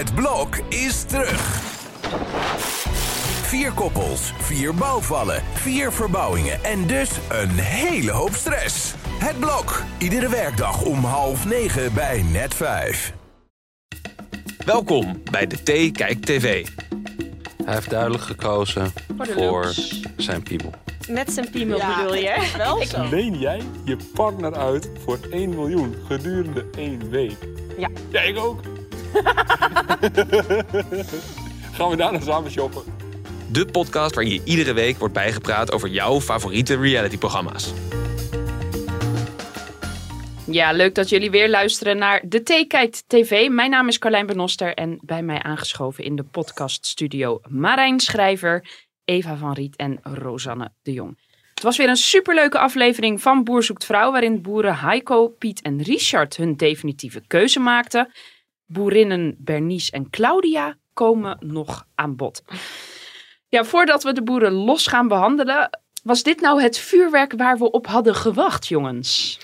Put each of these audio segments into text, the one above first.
Het blok is terug. Vier koppels, vier bouwvallen, vier verbouwingen en dus een hele hoop stress. Het blok, iedere werkdag om half negen bij net vijf. Welkom bij de T Kijk TV. Hij heeft duidelijk gekozen Voor zijn piemel. Met zijn piemel bedoel je? Wel zo. Leen jij je partner uit voor 1 miljoen gedurende één week? Ja. Ja, ik ook. Gaan we daarna samen shoppen? De podcast waar je iedere week wordt bijgepraat over jouw favoriete realityprogramma's. Ja, leuk dat jullie weer luisteren naar de T Kijkt TV. Mijn naam is Carlijn Benoster en bij mij aangeschoven in de podcaststudio Marijn Schrijver, Eva van Riet en Rosanne de Jong. Het was weer een superleuke aflevering van Boer zoekt vrouw, waarin boeren Heiko, Piet en Richard hun definitieve keuze maakten. Boerinnen Bernice en Claudia komen nog aan bod. Ja, voordat we de boeren los gaan behandelen, was dit nou het vuurwerk waar we op hadden gewacht, jongens?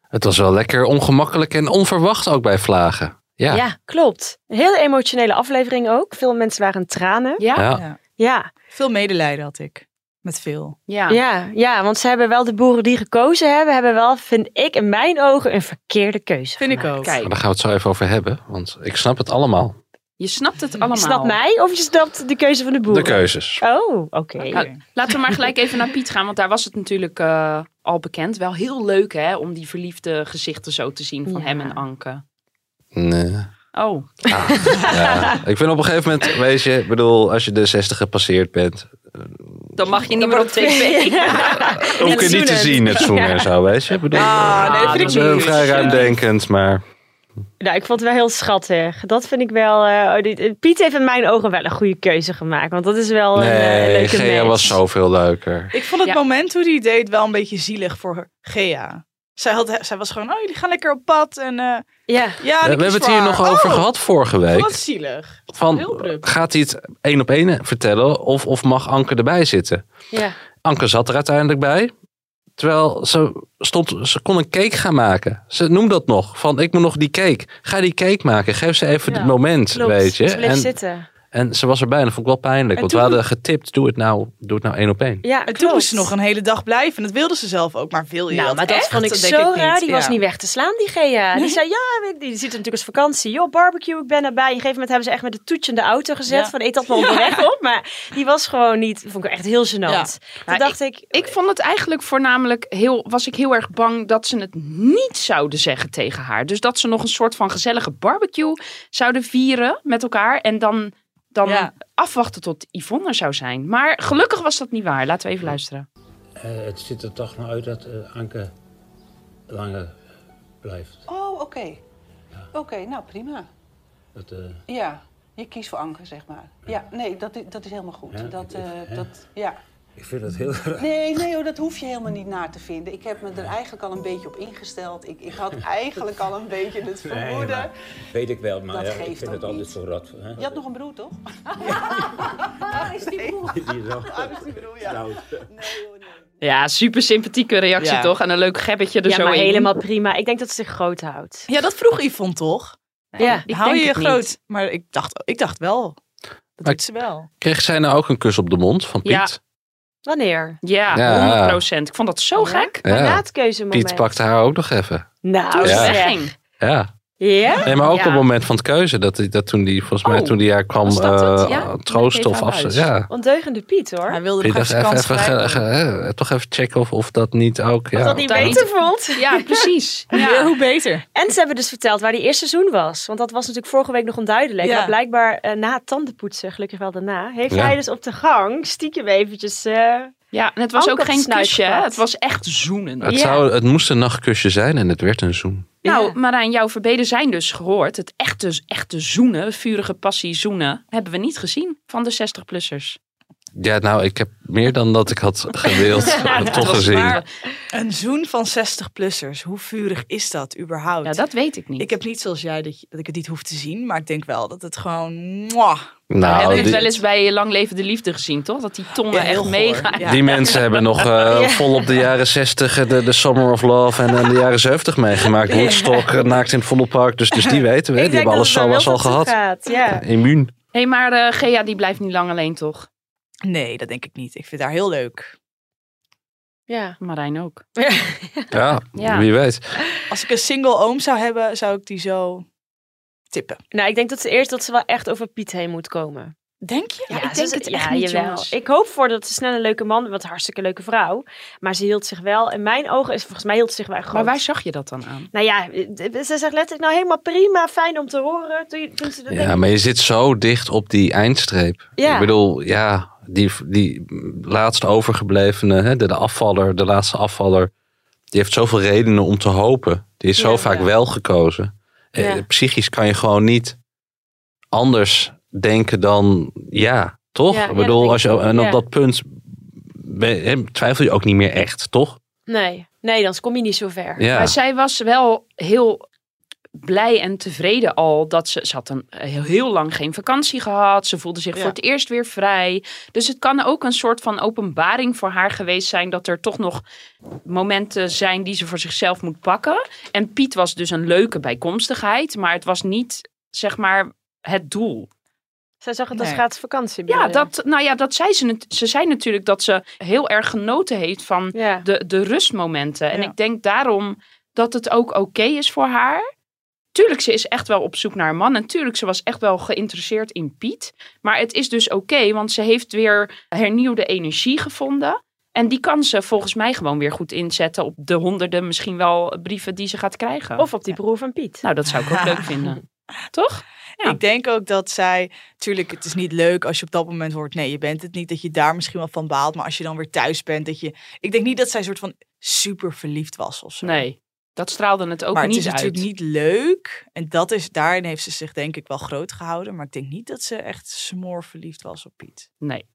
Het was wel lekker ongemakkelijk en onverwacht ook bij Vlagen. Ja. Ja, klopt. Een hele emotionele aflevering ook. Veel mensen waren tranen. Ja? Ja. Ja. Ja, Veel medelijden had ik. Met veel. Ja. ja, ja, want ze hebben wel de boeren die gekozen hebben, hebben wel, vind ik, in mijn ogen een verkeerde keuze Vind ik ook. Maar Kijk, daar gaan we het zo even over hebben. Want ik snap het allemaal. je snapt het allemaal. Je snapt mij of je snapt de keuze van de De boeren? keuzes. Oh, oké. Ja, laten we maar gelijk even naar Piet gaan, want daar was het natuurlijk eh, al bekend. Wel heel leuk hè, om die verliefde gezichten zo te zien van Ja. hem en Anke. Nee. Oh, Ja. Ik vind op een gegeven moment, weet je, ik bedoel, als je de 60 gepasseerd bent, dan mag je niet meer op tv. hoef ik het niet te zien, het zoenen en zo, weet je. Ik bedoel, Ah, nee, dat vind ik is niet. vrij ruimdenkend, maar Nou, ik vond het wel heel schattig. Dat vind ik wel. eh, oh, dit- Piet heeft in mijn ogen wel een goede keuze gemaakt. Want dat is wel een eh, nee, leuke Gea match. was zoveel leuker. Ik vond het Ja. moment hoe die deed wel een beetje zielig voor Gea. Zij, had, zij was gewoon, oh jullie gaan lekker op pad. En eh, Ja, ja, we hebben het hier nog over gehad vorige week. Wat zielig. Van, gaat hij het één op één vertellen of, of mag Anke erbij zitten? ja. Anke zat er uiteindelijk bij. Terwijl ze, stond, ze kon een cake gaan maken. Ze noemde dat nog. Van ik moet nog die cake. Ga die cake maken. Geef ze even Ja, het moment. Klopt. Weet je. Ze bleef En, zitten. En ze was erbij. En dat vond ik wel pijnlijk. En want toen- we hadden getipt. Doe het nou, doe het nou één op één. Ja, En toen moest ze nog een hele dag blijven. En dat wilde ze zelf ook. Maar wil je Nou, dat maar dat echt? vond ik denk zo niet. raar. Die was niet weg te slaan, die Gea. Die zei, ja, weet- die zit natuurlijk als vakantie. Joh, barbecue, ik ben erbij. Op een gegeven moment hebben ze echt met de toetje in de auto gezet. Ja. Van, eet dat maar onderweg op. Maar die was gewoon niet, vond ik echt heel gênant. Ja. Toen dacht ik, Ik vond het eigenlijk voornamelijk heel, was ik heel erg bang dat ze het niet zouden zeggen tegen haar. Dus dat ze nog een soort van gezellige barbecue zouden vieren met elkaar en dan, dan Ja. afwachten tot Yvonne er zou zijn. Maar gelukkig was dat niet waar. Laten we even luisteren. Eh, het ziet er toch nog uit dat eh, Anke langer blijft. Oh, oké. Oké, nou prima. Dat, eh, Ja, je kiest voor Anke, zeg maar. Ja, nee, dat, dat is helemaal goed. Ja, dat, ik- eh, ja. dat, ja. Ik vind het heel raar. Nee, nee hoor, dat hoef je helemaal niet naar te vinden. Ik heb me er eigenlijk al een beetje op ingesteld. Ik, ik had eigenlijk al een beetje het vermoeden. maar weet ik wel, maar Dat ja, geeft ik vind het altijd zo rot. Hè? Je had nog een broer, toch? is die broer? Die is die broer, ja. Nee hoor, nee. Ja, super sympathieke reactie Ja. toch? En een leuk gebbetje er ja, zo maar in. helemaal prima. Ik denk dat ze zich groot houdt. Ja, dat vroeg Yvonne toch? Ja, Ik Hou denk je je het niet. groot? Maar ik dacht, ik dacht wel. Dat Maar- doet ze wel. Kreeg zij nou ook een kus op de mond van Piet? Wanneer? Ja, Ja. 100 procent. Ik vond dat zo Ja? gek. Ja. na het keuzemoment. Piet pakte haar ook nog even. Nou, Ja. zeg. Ja. Ja? Nee, maar ook Ja. op het moment van het keuze. Dat, dat toen die, volgens mij, Oh, toen die haar kwam eh, Ja? troosten Even of huis. Ja. Ondeugende Piet hoor. Hij wilde Piet even even, ge- ge- toch even checken of, of dat niet ook... Ja. Of dat niet beter niet- vond. Ja, precies. Ja, Ja. hoe beter. En ze hebben dus verteld waar die eerste seizoen was. Want dat was natuurlijk vorige week nog onduidelijk. Ja. Maar blijkbaar eh, na het tandenpoetsen, gelukkig wel daarna, heeft Ja. hij dus op de gang stiekem eventjes... eh, ja, en het was Ook geen kusje. hè. Het was echt zoenen. Het, Ja. zou, het moest een nachtkusje zijn en het werd een zoen. Nou. Marijn, jouw verbeden zijn dus gehoord. Het echte, echte zoenen, vurige passie zoenen, hebben we niet gezien van de 60-plussers. Ja, nou, ik heb meer dan dat ik had gewild. Ja, toch gezien. waar. Een zoen van 60-plussers. Hoe vurig is dat überhaupt? Ja, dat weet ik niet. Ik heb niet zoals jij dat, je- dat ik het niet hoef te zien. Maar ik denk wel dat het gewoon... mwah. We Nou, hebben het wel eens bij Lang Leven de Liefde gezien, toch? Dat die tongen Ja, heel echt meegaan. Ja. die mensen hebben nog eh, Ja. volop de jaren 60, eh, de, de Summer of Love en, en de jaren 70 meegemaakt. Woodstock, eh, naakt in het Vondelpark. Dus, dus die weten we, Ik die denk hebben alles wel al gehad. gaat, Ja. Immuun. Hé, maar eh, Gea die blijft niet lang alleen, toch? Nee, dat denk ik niet. Ik vind haar heel leuk. Ja. Marijn ook. Ja, Ja. wie weet. Als ik een single oom zou hebben, zou ik die zo tippen. Nou, ik denk dat ze eerst dat ze wel echt over Piet heen moet komen. Denk je? Ja, ik denk is- het echt ja, niet, jawel. jongens. Ik hoop voor dat ze snel een leuke man, wat hartstikke leuke vrouw. Maar ze hield zich wel, in mijn ogen is volgens mij hield ze zich wel groot. Maar waar zag je dat dan aan? Nou ja, ze zegt letterlijk nou helemaal prima, fijn om te horen. Toen, je- toen ze dat Ja, maar je zit zo dicht op die eindstreep. Ja. Ik bedoel, ja, die, die laatste overgeblevene, hè, de, de afvaller, de laatste afvaller, die heeft zoveel redenen om te hopen. Die is zo Ja, vaak ja. wel gekozen. Eh, Ja. Psychisch kan je gewoon niet anders denken dan ja, toch? Ik bedoel, als je, en op dat punt twijfel je ook niet meer echt, toch? Nee, nee, dan kom je niet zo ver. Maar zij was wel heel blij en tevreden al dat ze, ze had een heel, heel lang geen vakantie gehad. Ze voelde zich Ja. voor het eerst weer vrij. Dus het kan ook een soort van openbaring voor haar geweest zijn dat er toch nog momenten zijn die ze voor zichzelf moet pakken. En Piet was dus een leuke bijkomstigheid, maar het was niet zeg maar het doel. Zij zag het als Nee. gratis vakantie. Ja, dat, nou ja, dat zei ze. Ze zei natuurlijk dat ze heel erg genoten heeft van Ja. de, de rustmomenten. En Ja. ik denk daarom dat het ook oké is voor haar. Tuurlijk, ze is echt wel op zoek naar een man. En tuurlijk, ze was echt wel geïnteresseerd in Piet. Maar het is dus oké, want ze heeft weer hernieuwde energie gevonden. En die kan ze volgens mij gewoon weer goed inzetten op de honderden, misschien wel brieven die ze gaat krijgen. Of op die broer van Piet. Nou, dat zou ik ook leuk vinden. Toch? Ja. Ik denk ook dat zij, tuurlijk, het is niet leuk als je op dat moment hoort, nee, je bent het niet, dat je daar misschien wel van baalt, maar als je dan weer thuis bent, dat je, ik denk niet dat zij een soort van super verliefd was of zo. Nee, dat straalde het ook maar het niet is uit. natuurlijk niet leuk en dat is, daarin heeft ze zich denk ik wel groot gehouden, maar ik denk niet dat ze echt smoor verliefd was op Piet, Nee.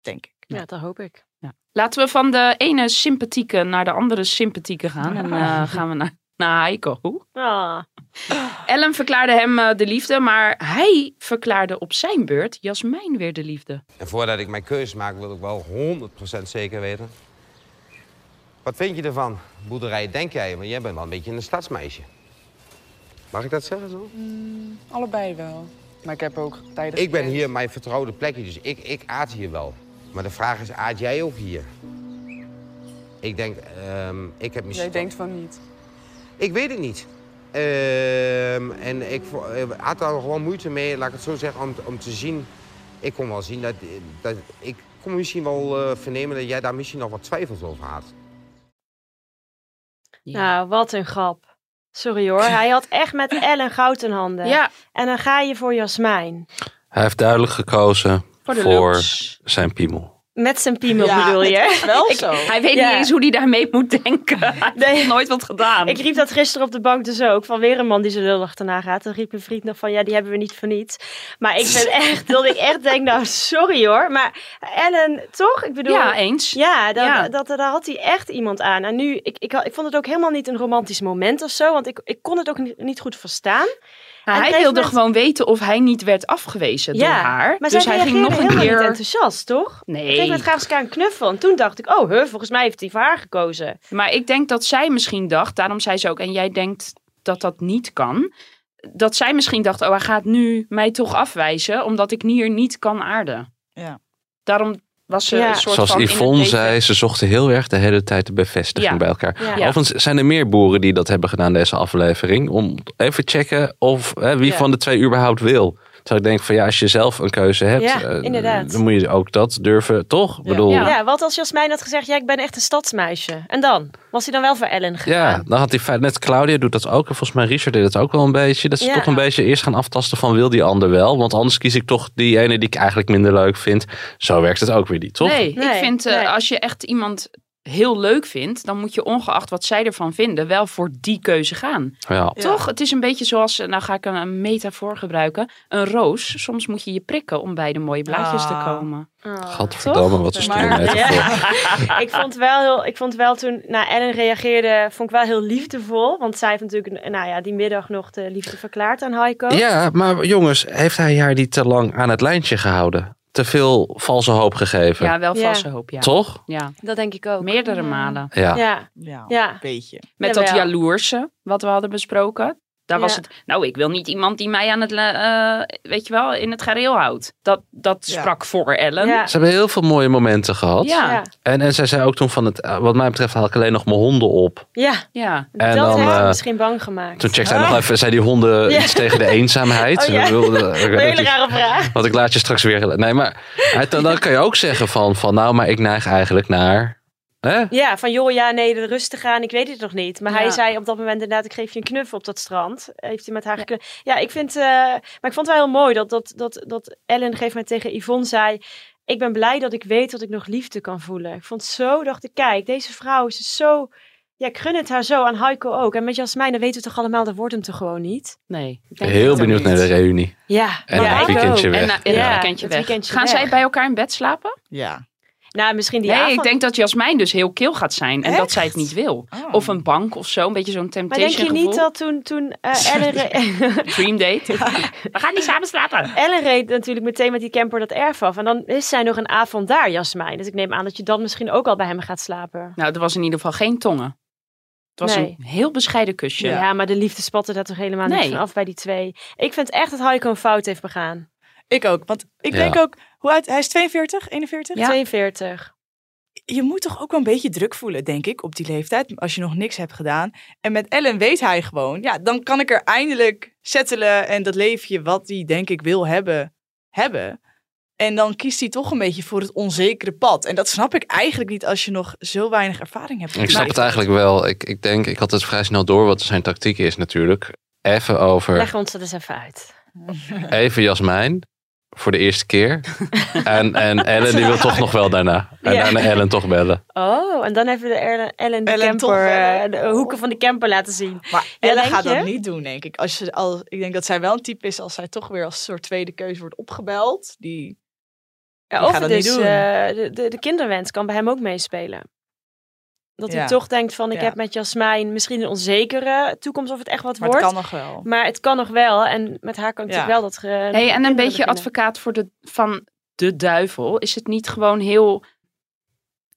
denk ik. Ja, dat hoop ik. Ja. Laten we van de ene sympathieke naar de andere sympathieke gaan. En eh, gaan we naar, naar Heiko. Ah. Ellen verklaarde hem eh, de liefde, maar hij verklaarde op zijn beurt Jasmijn weer de liefde. En voordat ik mijn keuze maak, wil ik wel 100% zeker weten. Wat vind je ervan? Boerderij, denk jij? Want jij bent wel een beetje een stadsmeisje. Mag ik dat zeggen zo? Allebei wel. Maar ik heb ook tijden Ik ben hier mijn vertrouwde plekje, dus ik, ik aard hier wel. Maar de vraag is, aard jij ook hier? Ik denk, ehm, ik heb misschien... Jij denkt van niet. Ik weet het niet. Ehm, en ik eh, had daar gewoon moeite mee, laat ik het zo zeggen, om, om te zien. Ik kon wel zien dat, dat ik kon misschien wel eh, vernemen dat jij daar misschien nog wat twijfels over had. Nou, wat een grap. Sorry hoor, hij had echt met Ellen goud in handen. Ja, En dan ga je voor Jasmijn. Hij heeft duidelijk gekozen voor voor zijn piemel. Met zijn piemel Ja, bedoel je? Wel zo. Hij weet Ja. niet eens hoe hij daarmee moet denken. Hij Nee. heeft nooit wat gedaan. Ik riep dat gisteren op de bank dus ook. Van weer een man die zijn lul achterna gaat. Dan riep een vriend nog van, ja, die hebben we niet voor niets. Maar ik vind echt, dat ik echt denk, nou, sorry hoor. Maar Ellen, toch? Ik bedoel... ja, eens. Ja, dat, Ja. Dat, daar had hij echt iemand aan. En nu, ik, ik, ik vond het ook helemaal niet een romantisch moment of zo. Want ik, ik kon het ook niet goed verstaan. Hij wilde gewoon weten of hij niet werd afgewezen door haar. maar dus zij hij ging nog een keer. niet enthousiast, toch? Nee, moment gaven ze elkaar een knuffel. En toen dacht ik, oh, huh, volgens mij heeft hij voor haar gekozen. maar ik denk dat zij misschien dacht, daarom zei ze ook, en jij denkt dat dat niet kan. Dat zij misschien dacht, oh, hij gaat nu mij toch afwijzen, omdat ik hier niet kan aarden. Ja. Daarom was ze Ja. een soort Zoals van. Yvonne zei, ze zochten heel erg de hele tijd de bevestiging Ja. bij elkaar. Ja. Ja. Overigens zijn er meer boeren die dat hebben gedaan deze aflevering. Om even te checken of hè, wie Ja. van de twee überhaupt wil. Terwijl ik denk van ja, als je zelf een keuze hebt, Ja, eh, inderdaad. dan moet je ook dat durven, toch? Ik bedoel, Ja. ja. Ja, wat als Jasmijn had gezegd, ja, ik ben echt een stadsmeisje. En dan? Was hij dan wel voor Ellen gegaan? dan had hij net Claudia doet dat ook. En volgens mij Richard deed het ook wel een beetje. Dat ze Ja. toch een beetje eerst gaan aftasten van wil die ander wel. Want anders kies ik toch die ene die ik eigenlijk minder leuk vind. Zo werkt het ook weer niet, toch? Nee, Nee, ik vind eh, nee. als je echt iemand heel leuk vindt, dan moet je ongeacht wat zij ervan vinden, wel voor die keuze gaan. Ja. Toch? Het is een beetje zoals, nou ga ik een, een metafoor gebruiken, een roos. Soms moet je je prikken om bij de mooie blaadjes te Ah. komen. Gadverdamme, wat een stomme Maar- metafoor. Ja. ik vond wel heel, ik vond wel toen nou, Ellen reageerde, vond ik wel heel liefdevol. Want zij heeft natuurlijk, nou ja, die middag nog de liefde verklaard aan Heiko. Ja, maar jongens, heeft hij haar niet te lang aan het lijntje gehouden? Te veel valse hoop gegeven? Ja, wel Ja. valse hoop, ja. Toch? Ja, Dat denk ik ook. meerdere malen. Ja. Ja, Ja, ja. een beetje. Met dat jaloerse, wat we hadden besproken. Daar was het, nou, ik wil niet iemand die mij aan het, eh, weet je wel, in het gareel houdt. Dat, dat Ja. sprak voor Ellen. Ja. Ze hebben heel veel mooie momenten gehad. En, en zij zei ook toen van, het, eh, wat mij betreft haal ik alleen nog mijn honden op. Ja, Ja. En dat dan, heeft eh, misschien bang gemaakt. Toen checkte hij nog even, zei die honden Ja. iets tegen de eenzaamheid. Oh ja. Wilde- Een ook hele rare vraag. Want ik laat je straks weer... Nee, maar hij- dan, dan kan je ook zeggen van, van, nou, maar ik neig eigenlijk naar... Hè? Ja, van joh, ja, nee, de rustig aan, ik weet het nog niet. Maar hij Ja. zei op dat moment inderdaad, ik geef je een knuffel op dat strand. Heeft hij met haar geknuffeld. Ja, ik vind, eh, maar ik vond het wel heel mooi dat, dat, dat, dat Ellen gegeven moment tegen Yvonne zei... Ik ben blij dat ik weet dat ik nog liefde kan voelen. Ik vond het zo, dacht ik, kijk, deze vrouw is dus zo... Ja, ik gun het haar zo, aan Heiko ook. En met Jasmijn, dan weten we toch allemaal, dat wordt hem toch gewoon niet? Nee. ik denk Heel benieuwd naar de reunie. Ja, En ja, een weekendje ook. weg. En, na- en Ja, een weekendje het weg. weekendje Gaan weg. zij bij elkaar in bed slapen? Ja. Nou, misschien die nee, avond. ik denk dat Jasmijn dus heel kil gaat zijn. En dat zij het niet wil. Oh. Of een bank of zo. Een beetje zo'n maar temptation denk je niet dat toen, toen eh, Ellen... re- Dream date. We gaan niet samen slapen. Ellen reed natuurlijk meteen met die camper dat erf af. En dan is zij nog een avond daar, Jasmijn. Dus ik neem aan dat je dan misschien ook al bij hem gaat slapen. Nou, er was in ieder geval geen tongen. Het was Nee. een heel bescheiden kusje. Ja, maar de liefde spatte daar toch helemaal niet van af bij die twee. Ik vind echt dat Heiko een fout heeft begaan. Ik ook. Want ik Ja. denk ook, hoe oud? Hij is 42, 41? Ja. 42. Je moet toch ook wel een beetje druk voelen, denk ik, op die leeftijd. Als je nog niks hebt gedaan. En met Ellen weet hij gewoon, ja, dan kan ik er eindelijk settelen. En dat leefje wat hij, denk ik, wil hebben, hebben. En dan kiest hij toch een beetje voor het onzekere pad. En dat snap ik eigenlijk niet als je nog zo weinig ervaring hebt. Ik snap het eigenlijk wel. Ik, ik denk, ik had het vrij snel door wat zijn tactiek is natuurlijk. Even over, Leg ons dat eens even uit. even Jasmijn. Voor de eerste keer. En, en Ellen die wil toch nog wel daarna. En Ja. daarna Ellen toch bellen. Oh, en dan hebben we de Ellen, Ellen de Ellen camper, eh, de hoeken van de camper laten zien. Maar Ja, Ellen gaat je? dat niet doen, denk ik. Als je, al, ik denk dat zij wel een type is als zij toch weer als soort tweede keuze wordt opgebeld. Die, Ja, Die of gaat dat dus niet doen. eh, de, de, de kinderwens kan bij hem ook meespelen. Dat hij Ja. toch denkt van, ik Ja. heb met Jasmijn misschien een onzekere toekomst of het echt wat maar het wordt. kan nog wel. Maar het kan nog wel. En met haar kan ik Ja. wel dat... ge- Hey, en een beetje beginnen. advocaat voor de, van de duivel. Is het niet gewoon heel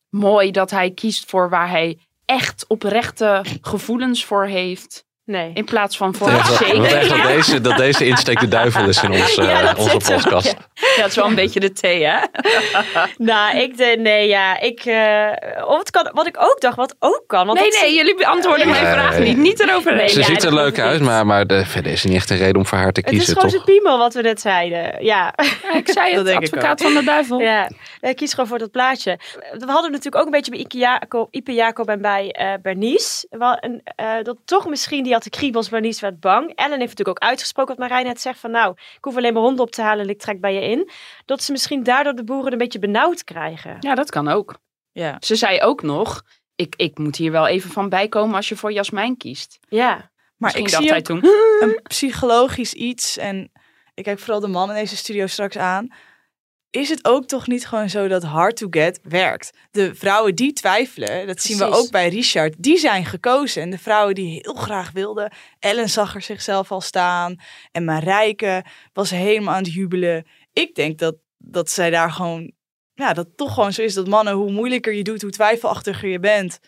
mooi dat hij kiest voor waar hij echt oprechte gevoelens voor heeft? Nee. In plaats van voor het dat, echt dat, zeker. deze, dat deze insteek de duivel is in ons, eh, Ja, onze podcast. ja. Het is wel een beetje de thee, hè? Nou, ik de, nee, ja, ik, eh, of het kan, wat ik ook dacht, wat ook kan. Want Nee, dat nee, jullie beantwoorden mijn Nee. vraag niet. Niet eroverheen. Ze Ja, ziet dat er leuk uit, niet. maar, maar de, verder is er niet echt een reden om voor haar te het is kiezen, gewoon toch? zijn piemel wat we net zeiden. Ja, Ja, ik zei Dat het, denk ik advocaat van de duivel. ja. ik kies gewoon voor dat plaatje. We hadden natuurlijk ook een beetje bij Ike Jacob, Ipe Jacob en bij eh Bernice. Wel eh, dat toch misschien, die had de kriebels, Bernice werd bang. Ellen heeft natuurlijk ook uitgesproken wat Marijn net zegt. Van nou, ik hoef alleen maar honden op te halen en ik trek bij je in. Dat ze misschien daardoor de boeren een beetje benauwd krijgen. Ja, dat kan ook. Ja. Ze zei ook nog, ik, ik moet hier wel even van bijkomen als je voor Jasmijn kiest. Ja. Maar Misschien ik dacht zie hij ook toen, een psychologisch iets. En ik kijk vooral de man in deze studio straks aan. Is het ook toch niet gewoon zo dat hard to get werkt? De vrouwen die twijfelen, dat zien we ook bij Richard, die zijn gekozen. En de vrouwen die heel graag wilden, Ellen zag er zichzelf al staan. En Marijke was helemaal aan het jubelen. Ik denk dat, dat zij daar gewoon, ja, dat het toch gewoon zo is dat mannen, hoe moeilijker je doet, hoe twijfelachtiger je bent.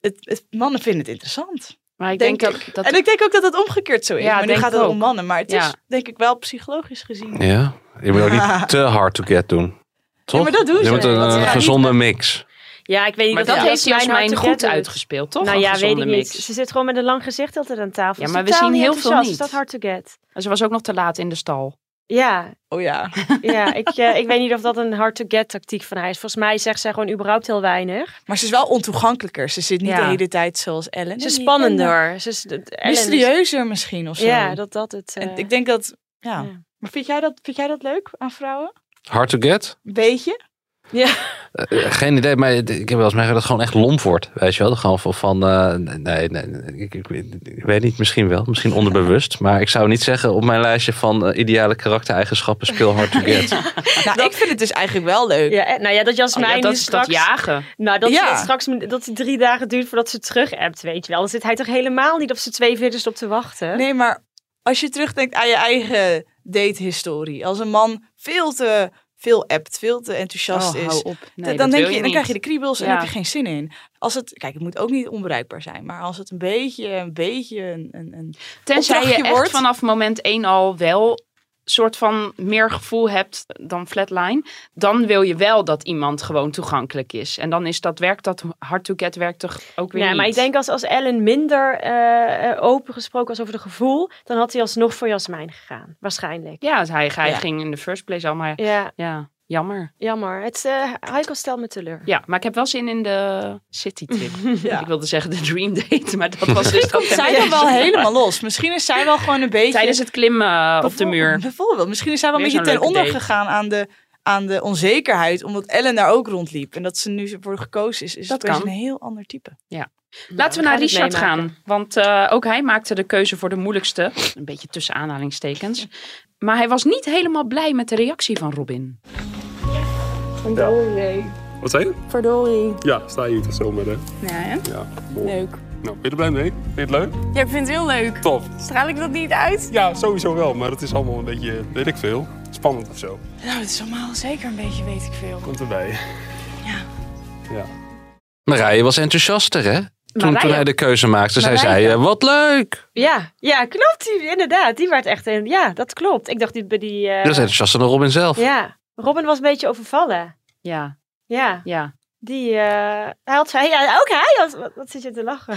Het, het, mannen vinden het interessant. maar ik Denk denk, ik. dat, dat En ik denk ook dat het omgekeerd zo is. Ja, maar nu gaat het om ook. mannen. Maar het Ja. is denk ik wel psychologisch gezien. Ja, je moet ook niet te hard to get doen. Toch? maar dat doen Je ze. moet een, gezonde mix. Ja, ik weet niet maar of dat ja. heeft hard to goed uitgespeeld, toch? Nou ja, weet ik niet. Ze zit gewoon met een lang gezicht altijd aan tafel. Ja, maar we zien heel veel niet. Is dat hard to get? En Ze was ook nog te laat in de stal. Ja, Oh ja. ja ik, eh, ik weet niet of dat een hard to get tactiek van haar is. Volgens mij zegt zij gewoon überhaupt heel weinig. Maar ze is wel ontoegankelijker. Ze zit niet Ja. de hele tijd zoals Ellen. Ze is spannender. Ze is, Mysterieuzer misschien of zo. Ja, dat dat het... En eh, ik denk dat... Ja. ja. Maar vind jij, dat, vind jij dat leuk aan vrouwen? Hard to get? Een beetje? Ja. Eh, geen idee, maar ik heb wel eens meegemaakt dat het gewoon echt lomp wordt. Weet je wel? Gewoon van, van eh, nee, nee, ik, ik, ik weet niet, misschien wel. Misschien onderbewust. Maar ik zou niet zeggen op mijn lijstje van eh, ideale karaktereigenschappen speel hard to get. Nou, ik vind het dus eigenlijk wel leuk. Ja, nou ja, dat Jasmijn Oh ja, dat nu is straks... dat jagen. Nou, dat, Ja. straks dat het drie dagen duurt voordat ze terug appt, weet je wel. Dan zit hij toch helemaal niet op zijn twee vingers op te wachten. Nee, maar als je terugdenkt aan je eigen datehistorie. Als een man veel te veel appt, veel te enthousiast Oh, is. Nee, dan denk je, je dan krijg je de kriebels en heb je geen zin in. Als het, kijk, het moet ook niet onbereikbaar zijn. Maar als het een beetje, een beetje een, een, een Tenzij je echt wordt. vanaf moment één al wel soort van meer gevoel hebt dan flatline, dan wil je wel dat iemand gewoon toegankelijk is. En dan is dat werkt dat hard to get werkt toch ook weer Ja, niet. maar ik denk als, als Ellen minder eh, eh, open gesproken was over de gevoel, dan had hij alsnog voor Jasmijn gegaan. Waarschijnlijk. ja, hij, hij Ja. ging in de first place al, maar Ja, ja, jammer. jammer. Het uh, Heiko stel me teleur. Ja, maar ik heb wel zin in de city trip. Ja. Ik wilde zeggen de dream date, maar dat was dus zij dan wel helemaal los. Misschien is zij wel gewoon een beetje... tijdens het klimmen eh, op de muur. Bijvoorbeeld. Misschien is zij wel een beetje ten onder date. gegaan aan de, aan de onzekerheid. Omdat Ellen daar ook rondliep. En dat ze nu voor gekozen is. Is Dat het kan. een heel ander type. Laten we naar Richard gaan. Want eh, ook hij maakte de keuze voor de moeilijkste. Een beetje tussen aanhalingstekens. Maar hij was niet helemaal blij met de reactie van Robin. Verdorie. Wat zei je? Verdorie. Ja, sta je hier toch hè? Ja, hè? Ja, mooi. Leuk. Nou, ben je er blij mee? Vind je het leuk? Ja, ik vind het heel leuk. Top. Straal ik dat niet uit? Ja, sowieso wel, maar het is allemaal een beetje, weet ik veel, spannend of zo. Nou, het is allemaal zeker een beetje, weet ik veel. Komt erbij. Ja. Ja. Marije was enthousiaster, hè? Toen, toen hij de keuze maakte. Zij Marije. zei, eh, wat leuk! Ja, ja, klopt. Die, inderdaad. Die werd echt een. Ja, dat klopt. Ik dacht die bij die. eh, Dat is enthousiaster dan Robin zelf. ja, Robin was een beetje overvallen. Ja, Ja, ja. die. eh, hij had. Hij, ja, ook hij had. Wat, wat zit je te lachen?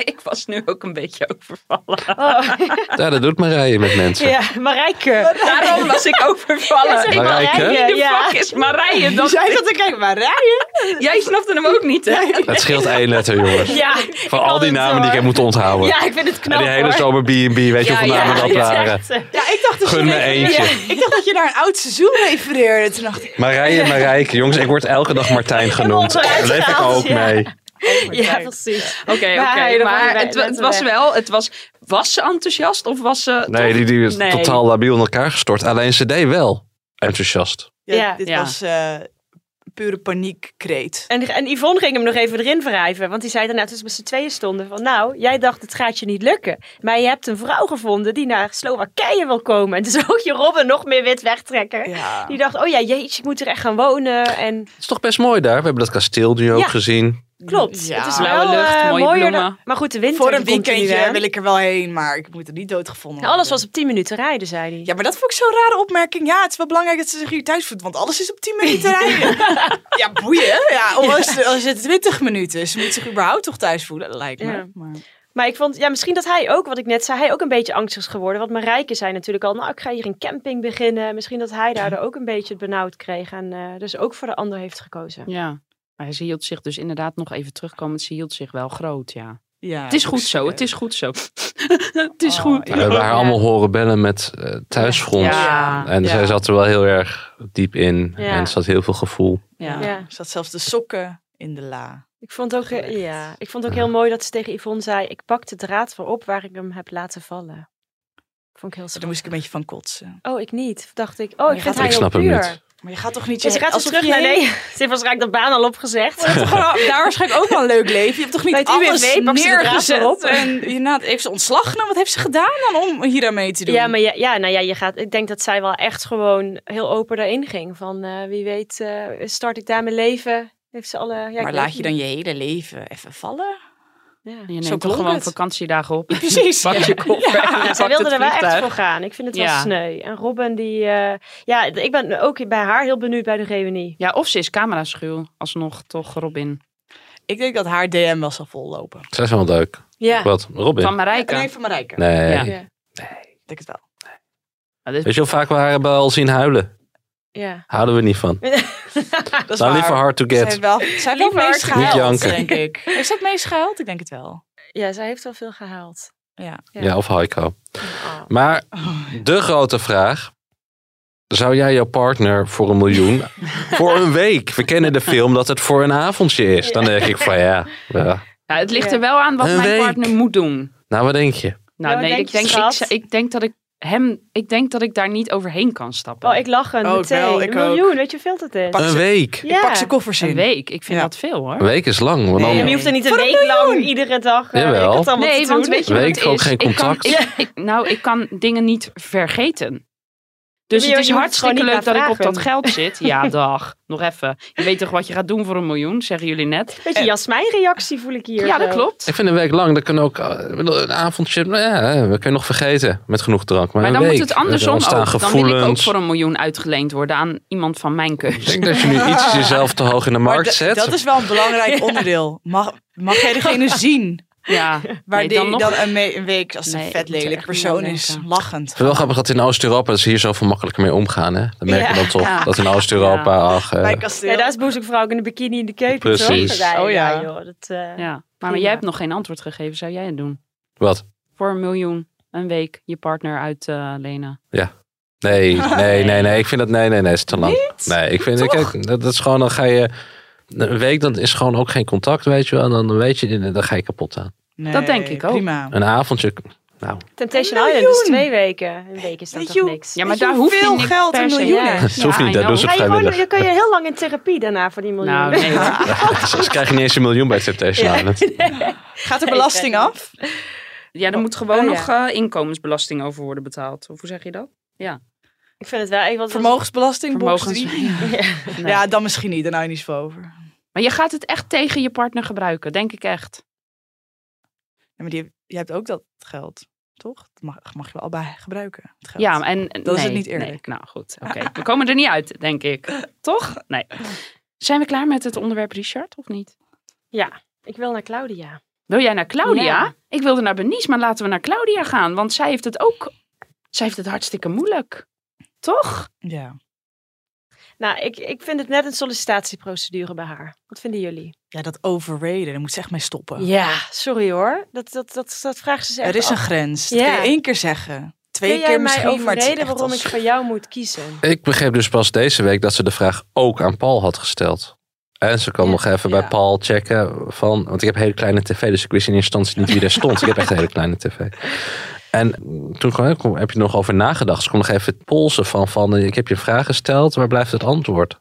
Ik was nu ook een beetje overvallen. Oh, Ja, dat doet Marije met mensen. ja, Marijke. Daarom was ik overvallen. Ik Marijke? Wie de Ja. fuck is Marije? Dat, Jij zat te kijken, Marije? jij snapte hem ook niet, hè? Het scheelt één letter, jongens. Ja, Van al die namen die ik heb moeten onthouden. Ja, ik vind het knap. en die hele zomer B&B, weet je Ja, hoeveel ja, namen dat ja, waren. Ja, ik dacht, dat Gun je me eentje. ik dacht dat je naar een oud seizoen refereerde. Toen dacht ik, Marije, Marijke. Jongens, ik word elke dag Martijn genoemd. Daar leef ik ook ja. Mee. Ja, precies. Oké, oké. Maar het, was- het was wel, het was, was ze enthousiast of was ze Nee, toch- die, die is Nee. totaal labiel in elkaar gestort. Alleen ze deed wel enthousiast. ja, Ja. dit Ja. was eh, pure paniekkreet. En, en Yvonne ging hem nog even erin wrijven. Want die zei daarna toen ze met z'n tweeën stonden van... Nou, jij dacht het gaat je niet lukken. Maar je hebt een vrouw gevonden die naar Slowakije wil komen. En toen zag je Robin nog meer wit wegtrekken. Ja. Die dacht, oh ja, jeetje, ik moet er echt gaan wonen. En Het is toch best mooi daar. We hebben dat kasteel nu ook Ja. gezien. Klopt, Ja. het is Blauwe wel lucht, eh, mooie mooier bloemen. dan- Maar goed, de winter Voor een die komt er nu weekendje aan. wil ik er wel heen, maar ik moet er niet doodgevonden En alles worden. was op 10 minuten rijden, zei hij. Ja, maar dat vond ik zo'n rare opmerking. Ja, het is wel belangrijk dat ze zich hier thuis voelt, want alles is op 10 minuten rijden. ja, boeien. Ja, als, het- als het 20 minuten is, ze moet zich überhaupt toch thuis voelen, lijkt me. Ja. Maar... Maar ik vond, ja, misschien dat hij ook, wat ik net zei, hij ook een beetje angstig is geworden. Want Marijke zei natuurlijk al, nou, ik ga hier een camping beginnen. Misschien dat hij daardoor ook een beetje het benauwd kreeg. En eh, dus ook voor de ander heeft gekozen. Ja, maar ze hield zich dus inderdaad nog even terugkomend. Ze hield zich wel groot, ja. Ja, Het is goed zo, het is goed zo. het is Oh, goed. We hebben haar allemaal horen bellen met thuisfront. Ja. En Ja. zij zat er wel heel erg diep in. Ja. En zat heel veel gevoel. Ja. Ja. Er zat zelfs de sokken in de la. Ik vond ook, eh, ja, ik vond ook heel mooi dat ze tegen Yvonne zei, ik pak de draad weer op waar ik hem heb laten vallen. Vond ik heel Daar moest ik een beetje van kotsen. Oh, ik niet. Dacht ik, oh, ik vind hij Ik heel snap hem puur. niet. Maar je gaat toch niet... Dus ze gaat alsof terug je naar nee. Ze heeft waarschijnlijk de baan al opgezegd. Maar dat is toch wel- daar waarschijnlijk ook wel een leuk leven. Je hebt toch niet Bij alles UWV draad neergezet. En je na- heeft ze ontslag genomen. Wat heeft ze gedaan dan om hier aan mee te doen? Ja, maar ja, ja, nou ja, je gaat, ik denk dat zij wel echt gewoon heel open daarin ging. Van eh, wie weet, eh, start ik daar mijn leven. Heeft ze alle. Ja, maar laat je dan je hele leven even vallen? Ja. Je neemt Zo toch gewoon het. vakantiedagen op. Precies. Pak je koffer Ja. en je Ja, pakt zij wilde er wel echt voor gaan. Ik vind het wel Ja. sneu. En Robin, die. eh, ja, ik ben ook bij haar heel benieuwd bij de reunie. Ja, of ze is cameraschuw. Alsnog toch Robin. Ik denk dat haar DM wel zal vollopen. Zij is wel leuk. Ja. Wat? Robin? Van Marijke. Nee, van Marijke. Nee. Ja. Ja. Ik denk het wel. Nou, dit- Weet je hoe vaak we haar hebben al zien huilen? ja. Houden we niet van. Dat is liever hard to Zij heeft get. wel, zij heeft meest denk ik. Heeft zij het meest gehuild? Ik denk het wel. ja, zij heeft wel veel gehaald. Ja. Ja. Ja, of Heiko. Oh. Maar de grote vraag. Zou jij jouw partner voor een miljoen voor een week? We kennen de film dat het voor een avondje is. Dan denk ik van ja. ja. Ja, het ligt er wel aan wat Een mijn week. partner moet doen. Nou, wat denk je? Nou, nee, denk ik je, denk, ik, ik denk dat ik hem, ik denk dat ik daar niet overheen kan stappen. Oh, ik lach een Ook meteen. wel, ik een ook. miljoen, weet je hoeveel dat is? Pak Een ze- week. Ja. Ik pak zijn koffers Een in. week, ik vind Ja. dat veel hoor. Een week is lang. Want dan, Nee, je hoeft er niet een een week lang miljoen. iedere dag eh, Jawel. ik het allemaal Nee, te want weet je wat Week is? geen Ik kan- contact. ik- ik- nou, ik kan dingen niet vergeten. Dus het is hartstikke leuk dat ik op dat geld zit. Ja, dag. Nog even. Je weet toch wat je gaat doen voor een miljoen, zeggen jullie net. Beetje Jasmijn-reactie voel ik hier. Ja, dat zo. klopt. Ik vind een week lang, dat kan ook eh, een avondje, nou ja, we kunnen nog vergeten met genoeg drank. Maar, Maar dan week, moet het andersom er ook. Dan wil ik ook voor een miljoen uitgeleend worden aan iemand van mijn Ik keus. denk dat je nu iets jezelf te hoog in de markt zet. dat is wel een belangrijk onderdeel. Mag, mag jij degene zien Ja, waar nee, die dan dan, een, week als een Nee, ik vet lelijk persoon is, lachend. Ik het wel grappig dat in Oost-Europa dat ze hier zoveel makkelijker mee omgaan. Hè? Dat merk je Ja. dan toch. Ja. Dat in Oost-Europa, ach, eh. Ja, daar is Boezekvrouw ook in de bikini in de keuken. Precies. Toch? Ja, Oh ja. ja, joh. Dat, eh, Ja, maar, maar jij hebt nog geen antwoord gegeven. Zou jij het doen? wat? Voor een miljoen, een week, je partner uitlenen. Nee, nee, nee, nee. Ik vind dat, nee, nee, nee, is te lang. Nee, ik vind, kijk, dat, dat is gewoon, dan ga je, een week, dan is gewoon ook geen contact, weet je wel. En dan weet je, dan ga je kapot aan. Nee, Dat denk ik ook. Prima. Een avondje, nou, Temptation Een Island is twee weken. Een week is dat toch je, niks. Ja, maar je daar hoef je hoeveel niet geld per een se- miljoen Ja. dat hoeft Ja, niet, I dat doen ze Ga je, vrijwillig. dan kun je heel lang in therapie daarna voor die miljoen. Nou, nee hoor. Ze krijgen niet eens een miljoen bij Temptation Island. Gaat er Nee, belasting af? Ja, er moet gewoon Oh, nog eh, inkomensbelasting over worden betaald. Of hoe zeg je dat? Ik vind het wel... Ik, wat, Vermogensbelasting? box Vermogens. Nee. Ja, dan misschien niet. Daar nou je niet zo over. Maar je gaat het echt tegen je partner gebruiken, denk ik echt. Ja, maar die, je hebt ook dat geld, toch? Dat mag, mag je wel allebei gebruiken. Het geld. Ja, en Dat is het niet eerlijk. nee. Nou goed, oké. We komen er niet uit, denk ik. Toch? Nee. Zijn we klaar met het onderwerp Richard, of niet? Ja, ik wil naar Claudia. Wil jij naar Claudia? Ja. Ik wilde naar Benice, maar laten we naar Claudia gaan. Want zij heeft het ook... Zij heeft het hartstikke moeilijk. Toch? Ja. Nou, ik, ik vind het net een sollicitatieprocedure bij haar. Wat vinden jullie? ja, dat overraden, daar moet ze echt mee stoppen. Ja, sorry hoor. Dat, dat, dat, dat vragen ze zich er is een grens. Dat Ja. kun je één keer zeggen. Twee Kun jij keer mij misschien, maar het is overreden echt waarom als- ik voor jou moet kiezen? Ik begreep dus pas deze week dat ze de vraag ook aan Paul had gesteld. En ze kan Ja, nog even bij. Paul checken van, want ik heb een hele kleine tv, dus ik wist in eerste instantie niet wie daar stond. Ik heb echt een hele kleine tv. En toen heb je nog over nagedacht. Ze kon nog even het polsen van, van eh, ik heb je een vraag gesteld, waar blijft het antwoord?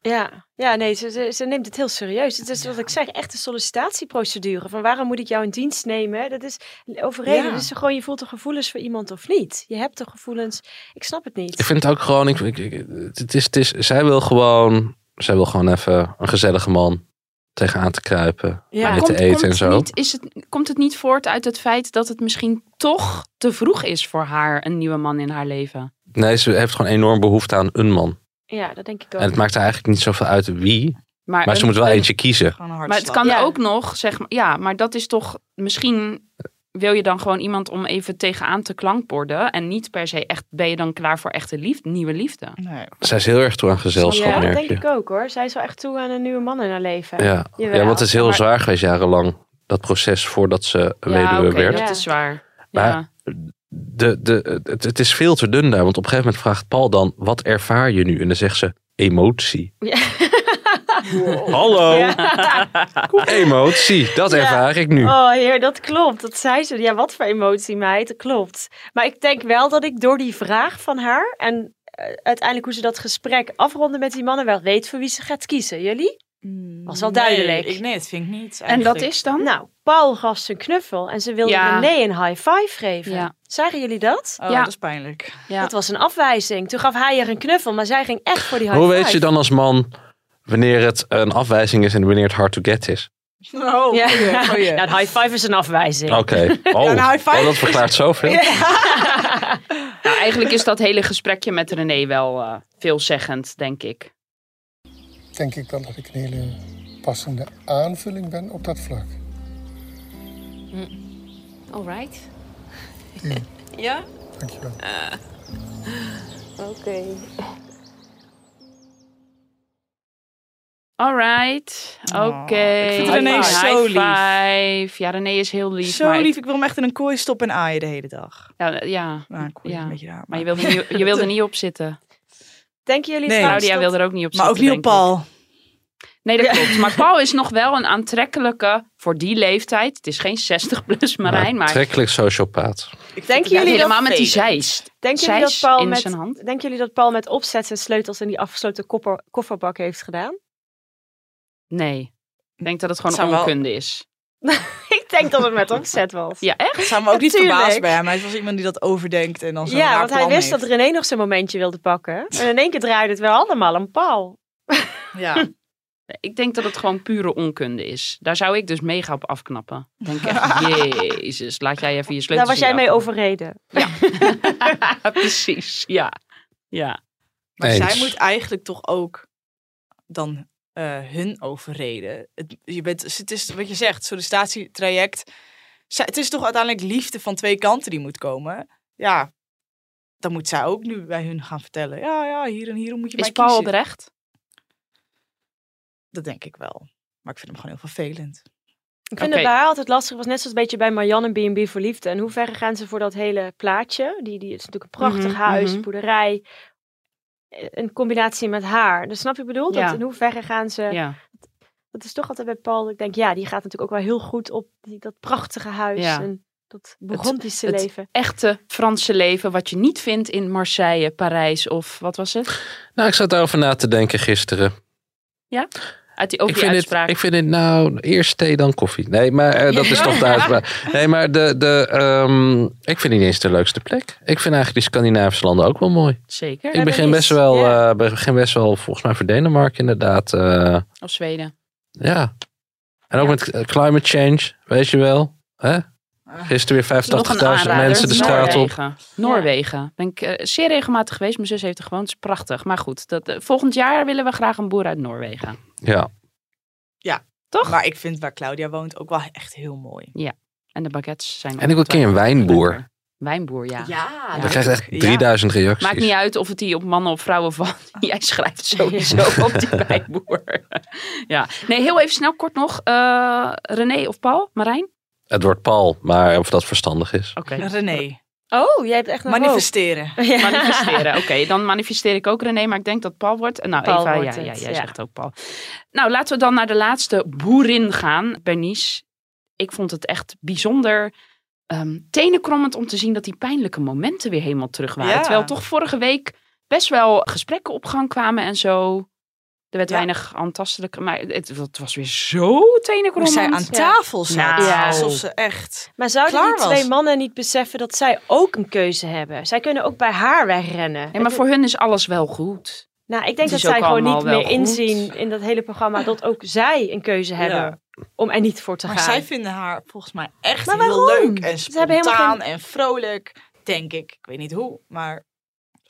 Ja, ja nee, ze, ze, ze neemt het heel serieus. Het is wat ik zeg, echt een sollicitatieprocedure. Van waarom moet ik jou in dienst nemen? Dat is overreden. Ja. Dus gewoon, je voelt de gevoelens voor iemand of niet. Je hebt de gevoelens. Ik snap het niet. Ik vind het ook gewoon, ik, ik, ik- het is, het is, zij wil gewoon, zij wil gewoon even een gezellige man tegenaan te kruipen, Ja. mee te eten en zo. Niet, is het, komt het niet voort uit het feit dat het misschien toch te vroeg is voor haar, een nieuwe man in haar leven? Nee, ze heeft gewoon enorm behoefte aan een man. Ja, dat denk ik ook. En het maakt haar eigenlijk niet zoveel uit wie. Maar, Maar ze moet wel een- eentje kiezen. Maar het kan Ja. ook nog, zeg maar, ja, maar dat is toch misschien wil je dan gewoon iemand om even tegenaan te klankborden en niet per se echt ben je dan klaar voor echte liefde, nieuwe liefde. Nee. Zij is heel erg toe aan gezelschap, ja, dat denk ik ook hoor. Zij is wel echt toe aan een nieuwe man in haar leven. Ja. Jawel. ja, want het is heel Maar- zwaar geweest jarenlang. Dat proces voordat ze ja, weduwe oké, werd. dat Ja. is zwaar. Maar- Ja. De, de, het, het is veel te dun daar. Want op een gegeven moment vraagt Paul dan, wat ervaar je nu? En dan zegt ze, emotie. Ja. Hallo, Ja. emotie. Dat Ja. ervaar ik nu. Oh heer, dat klopt. Dat zei ze. Ja, wat voor emotie, meid. Dat klopt. Maar ik denk wel dat ik door die vraag van haar... en eh, uiteindelijk hoe ze dat gesprek afronden met die mannen... wel weet voor wie ze gaat kiezen. Jullie? Was wel duidelijk. Nee, ik, nee, dat vind ik niet. En dat is dan? Nou, Paul gaf zijn knuffel en ze wilde Ja. René een high five geven. Ja. Zagen jullie dat? Oh, Ja. dat is pijnlijk. Ja. Dat was een afwijzing. Toen gaf hij er een knuffel, maar zij ging echt voor die high Hoe five. weet je dan als man wanneer het een afwijzing is en wanneer het hard to get is? Oh, Ja. goeie, goeie. Nou, een high five is een afwijzing. Oké. Oh, een high five. oh, dat verklaart zoveel. Nou, eigenlijk is dat hele gesprekje met René wel eh, veelzeggend, denk ik. denk ik wel dat ik een hele passende aanvulling ben op dat vlak. All right. Ja. Ja? Dankjewel. Oké. Alright, oké. Oh, ik vind René High zo lief. five. Ja, René is heel lief. Zo maar lief. Ik wil hem echt in een kooi stoppen en aaien de hele dag. Ja, ja, Nou, een kooi Ja. een beetje raar. maar je wilde, niet, je wilde niet op zitten. Denken jullie Nee. Claudia dat- wil er ook niet op Maar ook zitten, niet op denk ik. Paul. Nee, dat klopt. Maar Paul is nog wel een aantrekkelijke voor die leeftijd. Het is geen 60 plus Marijn, maar Aantrekkelijk sociopaat. Denken Ja, jullie dat, helemaal met die zeist. denken jullie dat Paul in met, zijn hand. denken jullie dat Paul met opzet zijn sleutels in die afgesloten koffer, kofferbak heeft gedaan? Nee. Ik denk dat het gewoon zou wel- onkunde is. ik denk dat het met opzet was. Ja, echt? Het zou me ook niet Natuurlijk. verbazen bij hem. Hij was iemand die dat overdenkt en dan zo'n Ja, raar want hij plan wist heeft. dat René nog zijn momentje wilde pakken. En in één keer draaide het wel allemaal om Paul. Ja. Ik denk dat het gewoon pure onkunde is. Daar zou ik dus mega op afknappen. Denk echt, jezus, laat jij even je sleutels Daar was jij in mee overreden. afdoen. Precies, ja. Ja. Maar Eens. zij moet eigenlijk toch ook dan eh, hun overreden. Het, je bent, het is wat je zegt, sollicitatietraject. Zij- Het is toch uiteindelijk liefde van twee kanten die moet komen. Ja, dan moet zij ook nu bij hun gaan vertellen. Ja, ja, hier en hier moet je Is mij Paul kiezen. oprecht? Dat denk ik wel. Maar ik vind hem gewoon heel vervelend. Ik vind het bij haar altijd lastig. was net zoals een beetje bij Marianne en B&B voor Liefde. En hoe ver gaan ze voor dat hele plaatje? Die, die het is natuurlijk een prachtig Mhm, huis, mhm. boerderij. Eh, In combinatie met haar. Dus snap je bedoel? Dat, Ja. in hoeverre gaan ze... Ja. Dat is toch altijd bij Paul. dat Ik denk, ja, die gaat natuurlijk ook wel heel goed op die, dat prachtige huis. Ja. En dat Burgondische het leven. Echte Franse leven, wat je niet vindt in Marseille, Parijs of wat was het? Nou, ik zat daarover na te denken gisteren. Ja? Uit die, ook ik, die vind het, ik vind het nou eerst thee dan koffie. Nee, maar eh, dat is toch de uitspraak. Nee, maar de, de, ehm, ik vind niet eens de leukste plek. Ik vind eigenlijk die Scandinavische landen ook wel mooi. Zeker. Ik begin best wel, eh, begin best wel volgens mij voor Denemarken inderdaad. eh, Of Zweden. ja. En ook met climate change, weet je wel. Hè? Gisteren weer Nog een 85.000 aanrader. mensen de straat op. Noorwegen. Ben ik zeer regelmatig geweest. Mijn zus heeft er gewoond. Het is prachtig. Maar goed, dat, volgend jaar willen we graag een boer uit Noorwegen. Ja. Ja. Toch? Maar ik vind waar Claudia woont ook wel echt heel mooi. Ja. En de baguettes zijn En ik wil een keer een wijnboer. Wijnboer, ja. Ja, Je krijgt echt 3000 reacties. Maakt niet uit of het die op mannen of vrouwen valt. Jij schrijft sowieso op die wijnboer. ja. Nee, heel even snel, kort nog. Eh, René of Paul? Marijn? Het wordt Paul, maar of dat verstandig is. Oké. René. Oh, jij hebt echt een Manifesteren. Manifesteren. Oké, dan manifesteer ik ook René, maar ik denk dat Paul wordt. Nou, Paul Eva, wordt ja, jij ja. zegt ook Paul. Nou, laten we dan naar de laatste boerin gaan, Bernice. Ik vond het echt bijzonder ehm tenenkrommend om te zien dat die pijnlijke momenten weer helemaal terug waren. Ja. Terwijl toch vorige week best wel gesprekken op gang kwamen en zo. Er werd Ja. weinig aantastelijk, maar het, het was weer zo Hoe tenenkrommend. zij aan tafel zat. Nou. Alsof ze echt Maar zouden klaar die was. twee mannen niet beseffen dat zij ook een keuze hebben? Zij kunnen ook bij haar wegrennen. Nee, maar voor hun is alles wel goed. Nou, ik denk dat zij gewoon niet meer goed. inzien in dat hele programma dat ook zij een keuze hebben om er niet voor te Maar gaan. zij vinden haar volgens mij echt Maar heel leuk en Ze hebben helemaal spontaan geen- en vrolijk. Denk ik. Ik weet niet hoe, maar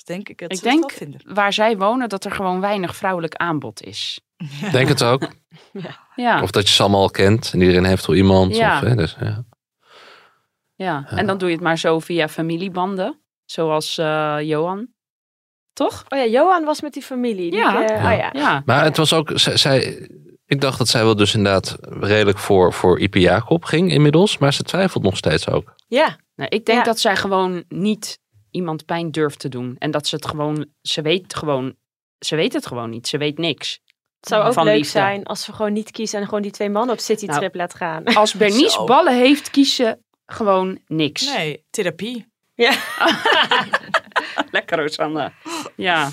denk ik dat Ik ze het wel denk vinden. waar zij wonen dat er gewoon weinig vrouwelijk aanbod is. Denk het ook. Ja, Of dat je ze allemaal al kent en iedereen heeft al iemand. Ja. Of, hè, dus, ja. ja. en dan doe je het maar zo via familiebanden. Zoals eh, Johan. Toch? Oh ja, Johan was met die familie. Die, Ja. eh, Oh ja. Ja. Maar het was ook, zij, zij- ik dacht dat zij wel dus inderdaad redelijk voor, voor Ipe Jacob ging inmiddels. Maar ze twijfelt nog steeds ook. Ja. Nou, ik denk Ja. dat zij gewoon niet iemand pijn durft te doen. En dat ze het gewoon, ze weet gewoon, ze weet het gewoon niet. Ze weet niks. Het zou ook leuk liefde. zijn als we gewoon niet kiezen en gewoon die twee mannen op citytrip Nou, laat gaan. Als Bernice Zo. ballen heeft, kiezen gewoon niks. Nee, therapie. Ja. lekker, Rosanne. Ja.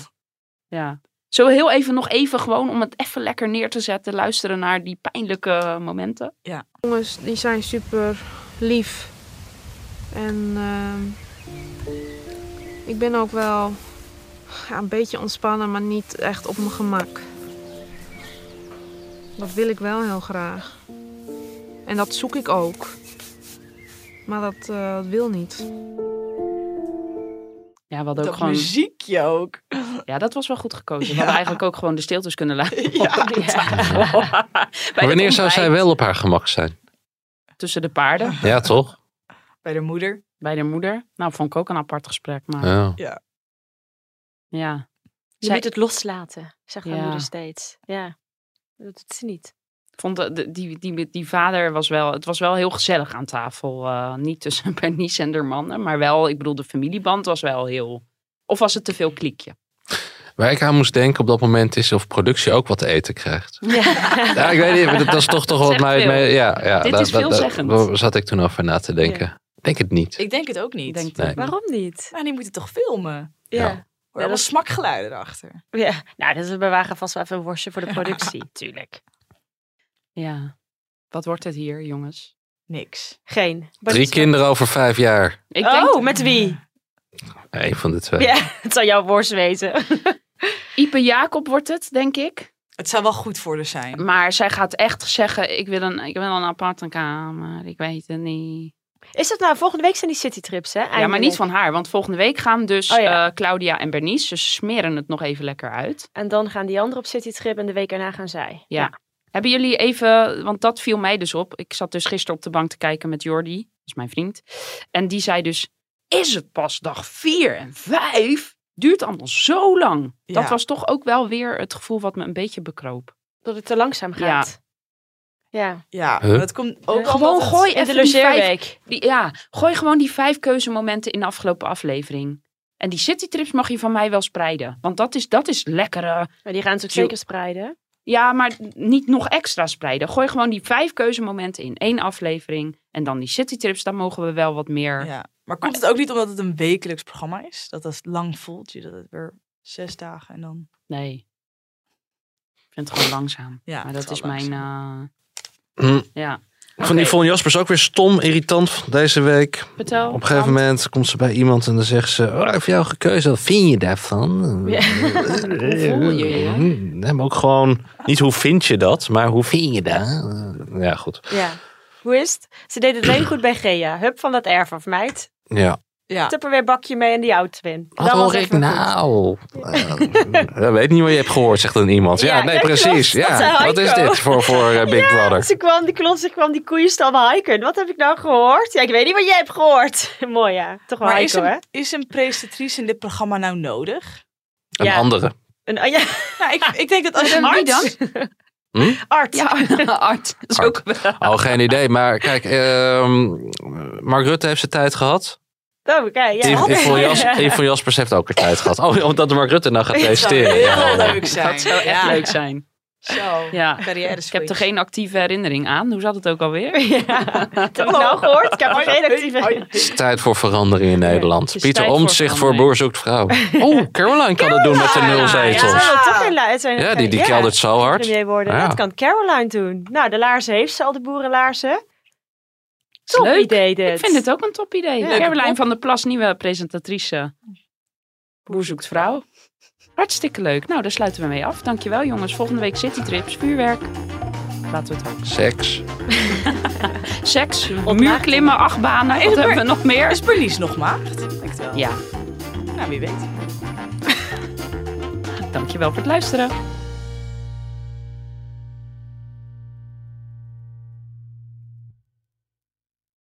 ja. We heel even nog even gewoon om het even lekker neer te zetten, luisteren naar die pijnlijke momenten? Jongens, die zijn super lief. En ehm, ik ben ook wel ja, een beetje ontspannen, maar niet echt op mijn gemak. Dat wil ik wel heel graag. En dat zoek ik ook. Maar dat, eh, dat wil niet. Ja, we hadden ook Dat gewoon. muziekje ook. Ja, dat was wel goed gekozen. We Ja. hadden eigenlijk ook gewoon de stiltes kunnen laten. Ja. het wanneer zou zij wel op haar gemak zijn? Tussen de paarden, Ja, toch? Bij de moeder. Bij de moeder. Nou, vond ik ook een apart gesprek. Maar Ja. Ja. ja. Je Zij- moet het loslaten, zegt mijn Ja. moeder steeds. Ja, dat doet ze niet. Ik vond de, de- die, die, die vader was wel, het was wel heel gezellig aan tafel. Eh, niet tussen Bernice en haar mannen, maar wel, ik bedoel, de familieband was wel heel. Of was het te veel kliekje? Waar ik aan moest denken op dat moment is of productie ook wat te eten krijgt. Ja. Ja, ik weet niet, maar dat, is toch toch wat mij... ja, ja, Dit daar- is veelzeggend. Daar zat ik toen over na te denken. Denk het niet. Ik denk het ook niet. Denk Nee. Waarom niet? Maar die moeten toch filmen? Ja. Ja. Hoor Ja, wel dat- smakgeluiden erachter. ja. Nou, dus we bewaren vast wel even een worstje voor de productie. Tuurlijk. Ja. Wat wordt het hier, jongens? Niks. Geen. Drie kinderen over vijf jaar. Ik oh, denk, met wie? Een van de twee. Ja, het zou jouw worst wezen. Ipe Jacob wordt het, denk ik. Het zou wel goed voor haar zijn. Maar zij gaat echt zeggen, ik wil een, ik wil een aparte kamer. Ik weet het niet. Is dat nou, volgende week zijn die citytrips, hè? Ja, maar niet van haar. Want volgende week gaan dus Oh ja. eh, Claudia en Bernice. Ze smeren het nog even lekker uit. En dan gaan die anderen op citytrip en de week erna gaan zij. Ja. Hebben jullie even, want dat viel mij dus op. Ik zat dus gisteren op de bank te kijken met Jordi, dat is mijn vriend. En die zei dus, is het pas dag vier en vijf? Duurt allemaal zo lang. Dat was toch ook wel weer het gevoel wat me een beetje bekroop. Dat het te langzaam gaat. Ja. Ja, Huh? dat komt ook Gewoon gooi In de logeerweek. die, ja, gooi gewoon die vijf keuzemomenten in de afgelopen aflevering. En die citytrips mag je van mij wel spreiden. Want dat is, dat is lekkere... Maar die gaan natuurlijk Jo- zeker spreiden. Ja, maar niet nog extra spreiden. Gooi gewoon die vijf keuzemomenten in één aflevering. En dan die citytrips, daar mogen we wel wat meer... Ja. Maar komt het ook niet omdat het een wekelijks programma is? Dat dat lang voelt? Je dat het weer zes dagen en dan... Nee. Ik vind het gewoon langzaam. Ja, maar dat is mijn... eh, Hm. ja. Ik vond Yvonne Jaspers ook weer stom, irritant deze week. Vertel. Op een gegeven moment komt ze bij iemand en dan zegt ze... Oh, ik heb jou gekozen, wat vind je daarvan? Ja. Hoe voel je je? Nee, maar ook gewoon... Niet hoe vind je dat, maar hoe vind je dat? Ja, goed. Ja. Hoe is het? Ze deed het alleen goed bij Gea. Hup van dat erf af, meid. Ja. Ja. Tupperware bakje mee en die auto in. Wat Dat hoor ik nou? Eh, dat weet niet wat je hebt gehoord, zegt dan iemand. Ja, Ja, nee, ja, precies. klopt. Ja, wat is dit voor, voor eh, Big Brother? Ze kwam, die klont, ze kwam die koeienstal bij Heiken. Wat heb ik nou gehoord? Ja, ik weet niet wat jij hebt gehoord. Mooi ja. Toch wel Maar is een, is een presentatrice in dit programma nou nodig? Een Ja. andere. Een, oh, ja, Nou, ik, ik denk dat als Wie arts... dan? Hm? Art. Ja, Art. Dat is ook wel... Oh, geen idee. Maar kijk, ehm, Mark Rutte heeft zijn tijd gehad. Oh, ja. Yvonne Jaspers heeft ook haar tijd gehad. Oh, omdat Mark Rutte nou gaat Dat zou heel Ja, leuk zijn. Dat zou echt Ja. leuk zijn. Zo, Ja. Ik heb er geen actieve herinnering aan. Hoe zat het ook alweer? Ja, dat heb ik nou gehoord. Ik heb er geen actieve... Het is tijd voor verandering in Nederland. Pieter voor Omtzigt voor verandering. Boer zoekt vrouw. Oh, Caroline kan het doen met de nul Ja, zetels. toch zijn- die, die keldert zo hard. Dat kan Caroline doen. Nou, de laarzen heeft ze al, de boerenlaarzen. Top Leuk. idee dit. Ik vind het ook een top idee. Ja. Caroline van der Plas, nieuwe presentatrice. Boer zoekt vrouw. Hartstikke leuk. Nou, daar sluiten we mee af. Dankjewel jongens. Volgende week citytrips, vuurwerk. Laten we het hopen. Seks. Seks, muurklimmen, achtbanen. Wat hebben we nog meer? Is Bernice nog maagd? Ja, Nou, wie weet. dankjewel voor het luisteren.